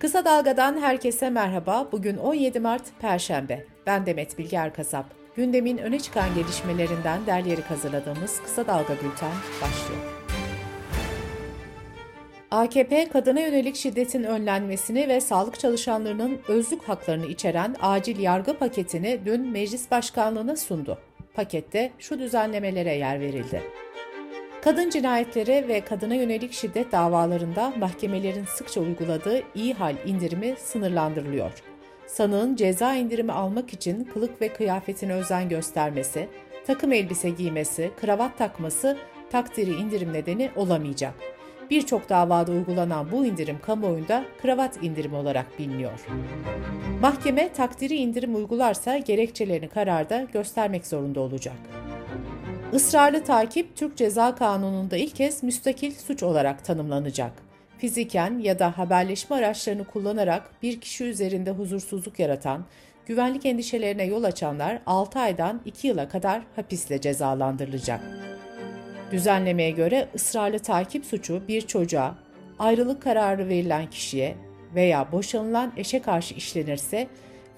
Kısa Dalga'dan herkese merhaba. Bugün 17 Mart Perşembe. Ben Demet Bilge Erkasap. Gündemin öne çıkan gelişmelerinden derleyerek hazırladığımız Kısa Dalga Bülten başlıyor. AKP, kadına yönelik şiddetin önlenmesini ve sağlık çalışanlarının özlük haklarını içeren acil yargı paketini dün Meclis Başkanlığı'na sundu. Pakette şu düzenlemelere yer verildi. Kadın cinayetleri ve kadına yönelik şiddet davalarında mahkemelerin sıkça uyguladığı iyi hal indirimi sınırlandırılıyor. Sanığın ceza indirimi almak için kılık ve kıyafetine özen göstermesi, takım elbise giymesi, kravat takması takdiri indirim nedeni olamayacak. Birçok davada uygulanan bu indirim kamuoyunda kravat indirimi olarak biliniyor. Mahkeme takdiri indirim uygularsa gerekçelerini kararda göstermek zorunda olacak. Israrlı takip Türk Ceza Kanunu'nda ilk kez müstakil suç olarak tanımlanacak. Fiziken ya da haberleşme araçlarını kullanarak bir kişi üzerinde huzursuzluk yaratan, güvenlik endişelerine yol açanlar 6 aydan 2 yıla kadar hapisle cezalandırılacak. Düzenlemeye göre ısrarlı takip suçu bir çocuğa, ayrılık kararı verilen kişiye veya boşanılan eşe karşı işlenirse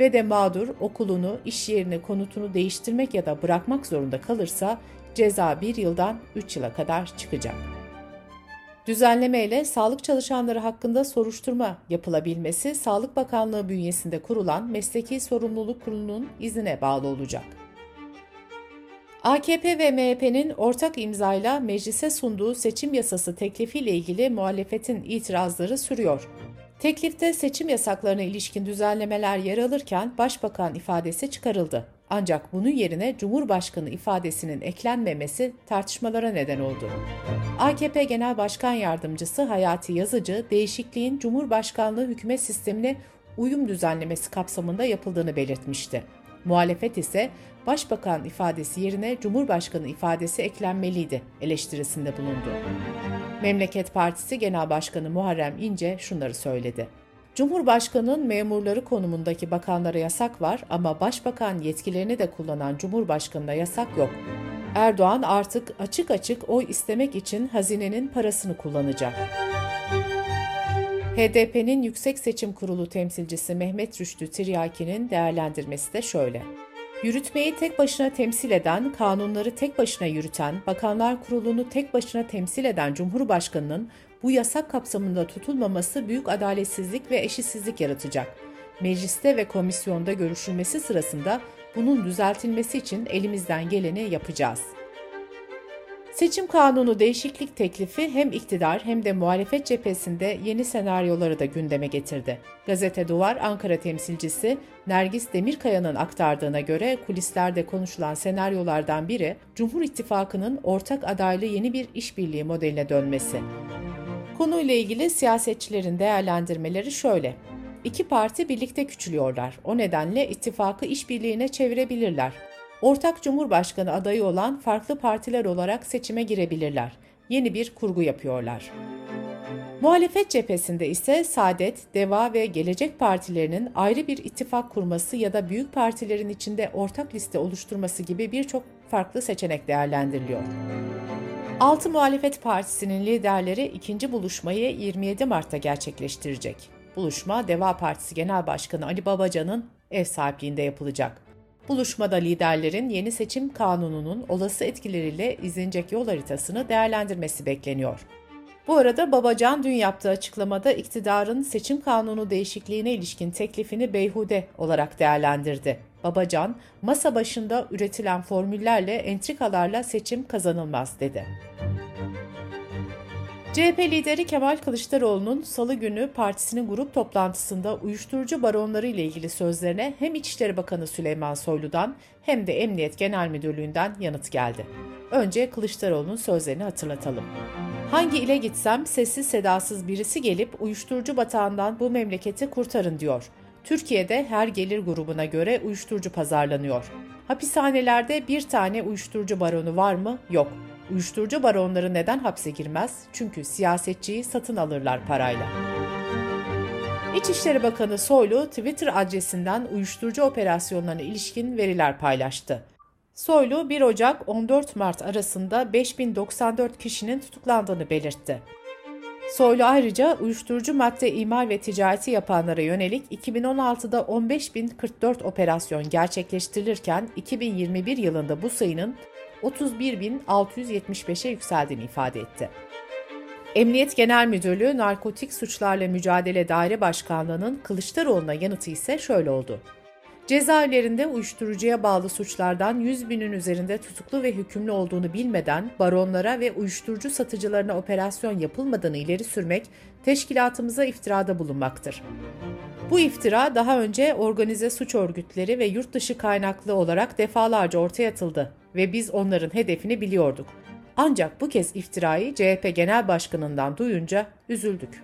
ve de mağdur okulunu, iş yerini, konutunu değiştirmek ya da bırakmak zorunda kalırsa ceza 1 yıldan 3 yıla kadar çıkacak. Düzenleme ile sağlık çalışanları hakkında soruşturma yapılabilmesi Sağlık Bakanlığı bünyesinde kurulan Mesleki Sorumluluk Kurulu'nun iznine bağlı olacak. AKP ve MHP'nin ortak imzayla meclise sunduğu seçim yasası teklifiyle ilgili muhalefetin itirazları sürüyor. Teklifte seçim yasaklarına ilişkin düzenlemeler yer alırken başbakan ifadesi çıkarıldı. Ancak bunun yerine Cumhurbaşkanı ifadesinin eklenmemesi tartışmalara neden oldu. AKP Genel Başkan Yardımcısı Hayati Yazıcı, değişikliğin Cumhurbaşkanlığı hükümet sistemine uyum düzenlemesi kapsamında yapıldığını belirtmişti. Muhalefet ise Başbakan ifadesi yerine Cumhurbaşkanı ifadesi eklenmeliydi eleştirisinde bulundu. Memleket Partisi Genel Başkanı Muharrem İnce şunları söyledi. Cumhurbaşkanının memurları konumundaki bakanlara yasak var ama başbakan yetkilerini de kullanan Cumhurbaşkanına yasak yok. Erdoğan artık açık açık oy istemek için hazinenin parasını kullanacak. HDP'nin Yüksek Seçim Kurulu temsilcisi Mehmet Rüştü Tiryaki'nin değerlendirmesi de şöyle. Yürütmeyi tek başına temsil eden, kanunları tek başına yürüten, Bakanlar Kurulu'nu tek başına temsil eden Cumhurbaşkanının bu yasak kapsamında tutulmaması büyük adaletsizlik ve eşitsizlik yaratacak. Mecliste ve komisyonda görüşülmesi sırasında bunun düzeltilmesi için elimizden geleni yapacağız.'' Seçim kanunu değişiklik teklifi hem iktidar hem de muhalefet cephesinde yeni senaryoları da gündeme getirdi. Gazete Duvar Ankara temsilcisi Nergis Demirkaya'nın aktardığına göre kulislerde konuşulan senaryolardan biri Cumhur İttifakı'nın ortak adaylı yeni bir işbirliği modeline dönmesi. Konuyla ilgili siyasetçilerin değerlendirmeleri şöyle. İki parti birlikte küçülüyorlar. O nedenle ittifakı işbirliğine çevirebilirler ortak cumhurbaşkanı adayı olan farklı partiler olarak seçime girebilirler. Yeni bir kurgu yapıyorlar. Muhalefet cephesinde ise Saadet, Deva ve Gelecek partilerinin ayrı bir ittifak kurması ya da büyük partilerin içinde ortak liste oluşturması gibi birçok farklı seçenek değerlendiriliyor. Altı muhalefet partisinin liderleri ikinci buluşmayı 27 Mart'ta gerçekleştirecek. Buluşma Deva Partisi Genel Başkanı Ali Babacan'ın ev sahipliğinde yapılacak. Buluşmada liderlerin yeni seçim kanununun olası etkileriyle izlenecek yol haritasını değerlendirmesi bekleniyor. Bu arada Babacan dün yaptığı açıklamada iktidarın seçim kanunu değişikliğine ilişkin teklifini beyhude olarak değerlendirdi. Babacan, masa başında üretilen formüllerle entrikalarla seçim kazanılmaz dedi. CHP lideri Kemal Kılıçdaroğlu'nun salı günü partisinin grup toplantısında uyuşturucu baronları ile ilgili sözlerine hem İçişleri Bakanı Süleyman Soylu'dan hem de Emniyet Genel Müdürlüğü'nden yanıt geldi. Önce Kılıçdaroğlu'nun sözlerini hatırlatalım. Hangi ile gitsem sessiz sedasız birisi gelip uyuşturucu batağından bu memleketi kurtarın diyor. Türkiye'de her gelir grubuna göre uyuşturucu pazarlanıyor. Hapishanelerde bir tane uyuşturucu baronu var mı? Yok. Uyuşturucu baronları neden hapse girmez? Çünkü siyasetçiyi satın alırlar parayla. İçişleri Bakanı Soylu Twitter adresinden uyuşturucu operasyonlarına ilişkin veriler paylaştı. Soylu 1 Ocak 14 Mart arasında 5094 kişinin tutuklandığını belirtti. Soylu ayrıca uyuşturucu madde imal ve ticareti yapanlara yönelik 2016'da 15.044 operasyon gerçekleştirilirken 2021 yılında bu sayının 31.675'e yükseldiğini ifade etti. Emniyet Genel Müdürlüğü Narkotik Suçlarla Mücadele Daire Başkanlığı'nın Kılıçdaroğlu'na yanıtı ise şöyle oldu. Cezaevlerinde uyuşturucuya bağlı suçlardan 100 binin üzerinde tutuklu ve hükümlü olduğunu bilmeden baronlara ve uyuşturucu satıcılarına operasyon yapılmadığını ileri sürmek teşkilatımıza iftirada bulunmaktır. Bu iftira daha önce organize suç örgütleri ve yurt dışı kaynaklı olarak defalarca ortaya atıldı ve biz onların hedefini biliyorduk. Ancak bu kez iftirayı CHP Genel Başkanı'ndan duyunca üzüldük.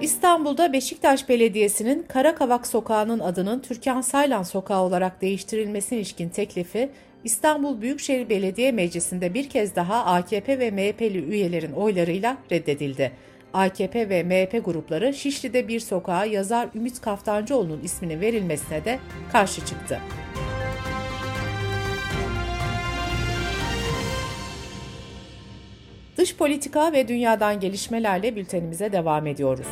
İstanbul'da Beşiktaş Belediyesi'nin Karakavak Sokağı'nın adının Türkan Saylan Sokağı olarak değiştirilmesine ilişkin teklifi İstanbul Büyükşehir Belediye Meclisi'nde bir kez daha AKP ve MHP'li üyelerin oylarıyla reddedildi. AKP ve MHP grupları Şişli'de bir sokağa yazar Ümit Kaftancıoğlu'nun isminin verilmesine de karşı çıktı. Dış politika ve dünyadan gelişmelerle bültenimize devam ediyoruz.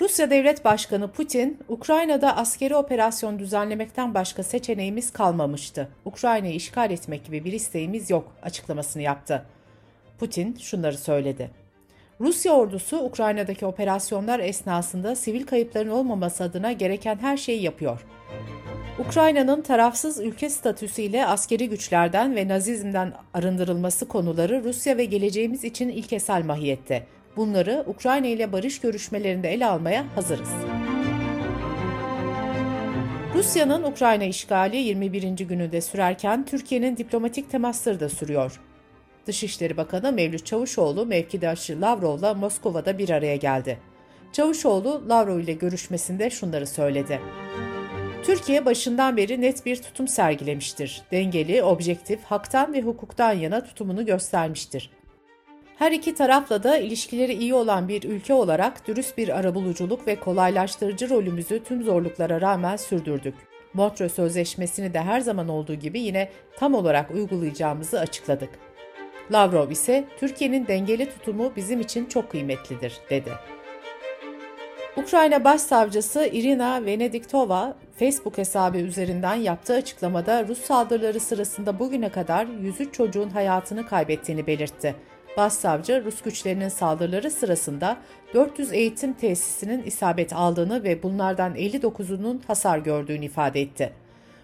Rusya Devlet Başkanı Putin, Ukrayna'da askeri operasyon düzenlemekten başka seçeneğimiz kalmamıştı. Ukrayna'yı işgal etmek gibi bir isteğimiz yok açıklamasını yaptı. Putin şunları söyledi. Rusya ordusu Ukrayna'daki operasyonlar esnasında sivil kayıpların olmaması adına gereken her şeyi yapıyor. Ukrayna'nın tarafsız ülke statüsüyle askeri güçlerden ve nazizmden arındırılması konuları Rusya ve geleceğimiz için ilkesel mahiyette. Bunları Ukrayna ile barış görüşmelerinde ele almaya hazırız. Rusya'nın Ukrayna işgali 21. gününde sürerken Türkiye'nin diplomatik temasları da sürüyor. Dışişleri Bakanı Mevlüt Çavuşoğlu mevkidaşı Lavrov'la Moskova'da bir araya geldi. Çavuşoğlu Lavrov ile görüşmesinde şunları söyledi. Türkiye başından beri net bir tutum sergilemiştir. Dengeli, objektif, haktan ve hukuktan yana tutumunu göstermiştir. Her iki tarafla da ilişkileri iyi olan bir ülke olarak dürüst bir arabuluculuk ve kolaylaştırıcı rolümüzü tüm zorluklara rağmen sürdürdük. Montreux Sözleşmesi'ni de her zaman olduğu gibi yine tam olarak uygulayacağımızı açıkladık. Lavrov ise Türkiye'nin dengeli tutumu bizim için çok kıymetlidir, dedi. Ukrayna Başsavcısı Irina Venediktova, Facebook hesabı üzerinden yaptığı açıklamada Rus saldırıları sırasında bugüne kadar 103 çocuğun hayatını kaybettiğini belirtti. Başsavcı, Rus güçlerinin saldırıları sırasında 400 eğitim tesisinin isabet aldığını ve bunlardan 59'unun hasar gördüğünü ifade etti.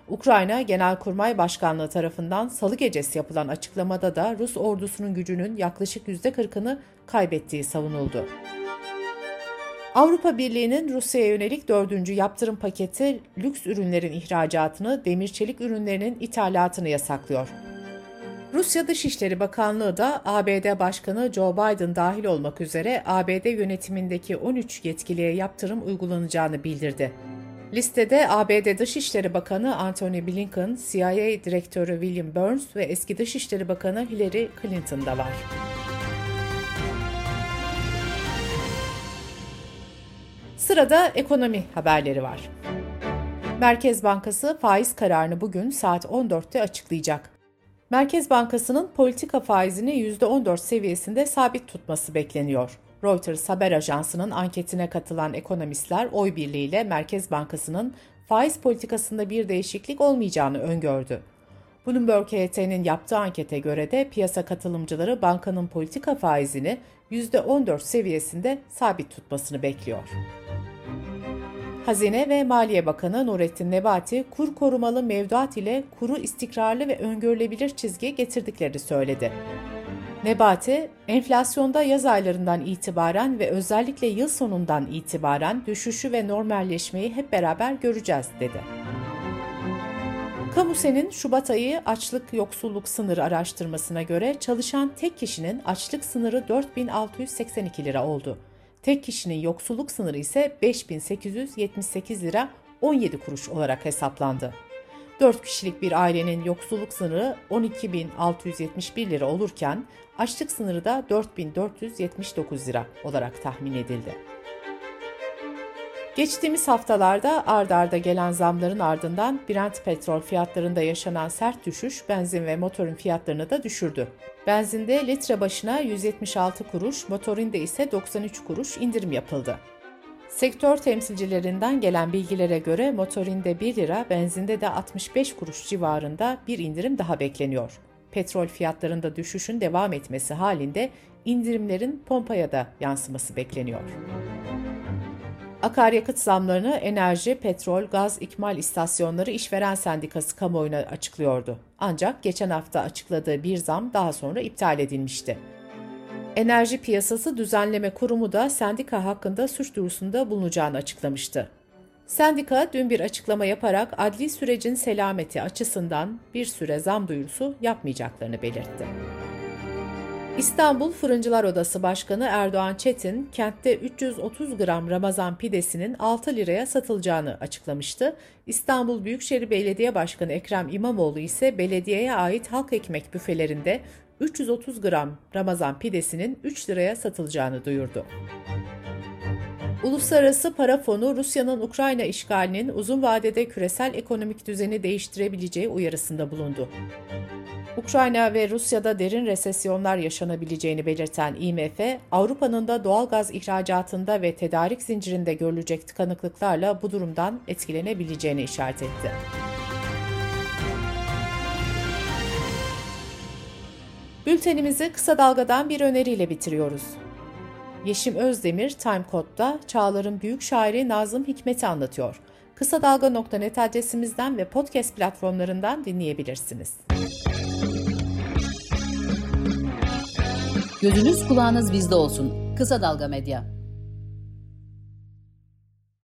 Ukrayna Genelkurmay Başkanlığı tarafından salı gecesi yapılan açıklamada da Rus ordusunun gücünün yaklaşık %40'ını kaybettiği savunuldu. Avrupa Birliği'nin Rusya'ya yönelik dördüncü yaptırım paketi lüks ürünlerin ihracatını, demir çelik ürünlerinin ithalatını yasaklıyor. Rusya Dışişleri Bakanlığı da ABD Başkanı Joe Biden dahil olmak üzere ABD yönetimindeki 13 yetkiliye yaptırım uygulanacağını bildirdi. Listede ABD Dışişleri Bakanı Antony Blinken, CIA Direktörü William Burns ve eski Dışişleri Bakanı Hillary Clinton da var. Sırada ekonomi haberleri var. Merkez Bankası faiz kararını bugün saat 14'te açıklayacak. Merkez Bankası'nın politika faizini %14 seviyesinde sabit tutması bekleniyor. Reuters haber ajansının anketine katılan ekonomistler oy birliğiyle Merkez Bankası'nın faiz politikasında bir değişiklik olmayacağını öngördü. Bloomberg HT'nin yaptığı ankete göre de piyasa katılımcıları bankanın politika faizini %14 seviyesinde sabit tutmasını bekliyor. Hazine ve Maliye Bakanı Nurettin Nebati, kur korumalı mevduat ile kuru istikrarlı ve öngörülebilir çizgiye getirdiklerini söyledi. Nebati, enflasyonda yaz aylarından itibaren ve özellikle yıl sonundan itibaren düşüşü ve normalleşmeyi hep beraber göreceğiz, dedi. Kamusen'in Şubat ayı açlık yoksulluk sınırı araştırmasına göre çalışan tek kişinin açlık sınırı 4682 lira oldu. Tek kişinin yoksulluk sınırı ise 5878 lira 17 kuruş olarak hesaplandı. 4 kişilik bir ailenin yoksulluk sınırı 12.671 lira olurken açlık sınırı da 4.479 lira olarak tahmin edildi. Geçtiğimiz haftalarda ard arda gelen zamların ardından Brent petrol fiyatlarında yaşanan sert düşüş benzin ve motorun fiyatlarını da düşürdü. Benzinde litre başına 176 kuruş, motorinde ise 93 kuruş indirim yapıldı. Sektör temsilcilerinden gelen bilgilere göre motorinde 1 lira, benzinde de 65 kuruş civarında bir indirim daha bekleniyor. Petrol fiyatlarında düşüşün devam etmesi halinde indirimlerin pompaya da yansıması bekleniyor. Akaryakıt zamlarını Enerji, Petrol, Gaz İkmal İstasyonları İşveren Sendikası kamuoyuna açıklıyordu. Ancak geçen hafta açıkladığı bir zam daha sonra iptal edilmişti. Enerji Piyasası Düzenleme Kurumu da sendika hakkında suç duyurusunda bulunacağını açıklamıştı. Sendika dün bir açıklama yaparak adli sürecin selameti açısından bir süre zam duyurusu yapmayacaklarını belirtti. İstanbul Fırıncılar Odası Başkanı Erdoğan Çetin, kentte 330 gram Ramazan pidesinin 6 liraya satılacağını açıklamıştı. İstanbul Büyükşehir Belediye Başkanı Ekrem İmamoğlu ise belediyeye ait halk ekmek büfelerinde 330 gram Ramazan pidesinin 3 liraya satılacağını duyurdu. Uluslararası Para Fonu Rusya'nın Ukrayna işgalinin uzun vadede küresel ekonomik düzeni değiştirebileceği uyarısında bulundu. Ukrayna ve Rusya'da derin resesyonlar yaşanabileceğini belirten IMF, Avrupa'nın da doğal gaz ihracatında ve tedarik zincirinde görülecek tıkanıklıklarla bu durumdan etkilenebileceğini işaret etti. Bültenimizi kısa dalgadan bir öneriyle bitiriyoruz. Yeşim Özdemir Time Code'da Çağlar'ın büyük şairi Nazım Hikmet'i anlatıyor. Kısa Dalga.net adresimizden ve podcast platformlarından dinleyebilirsiniz. Gözünüz kulağınız bizde olsun. Kısa Dalga Medya.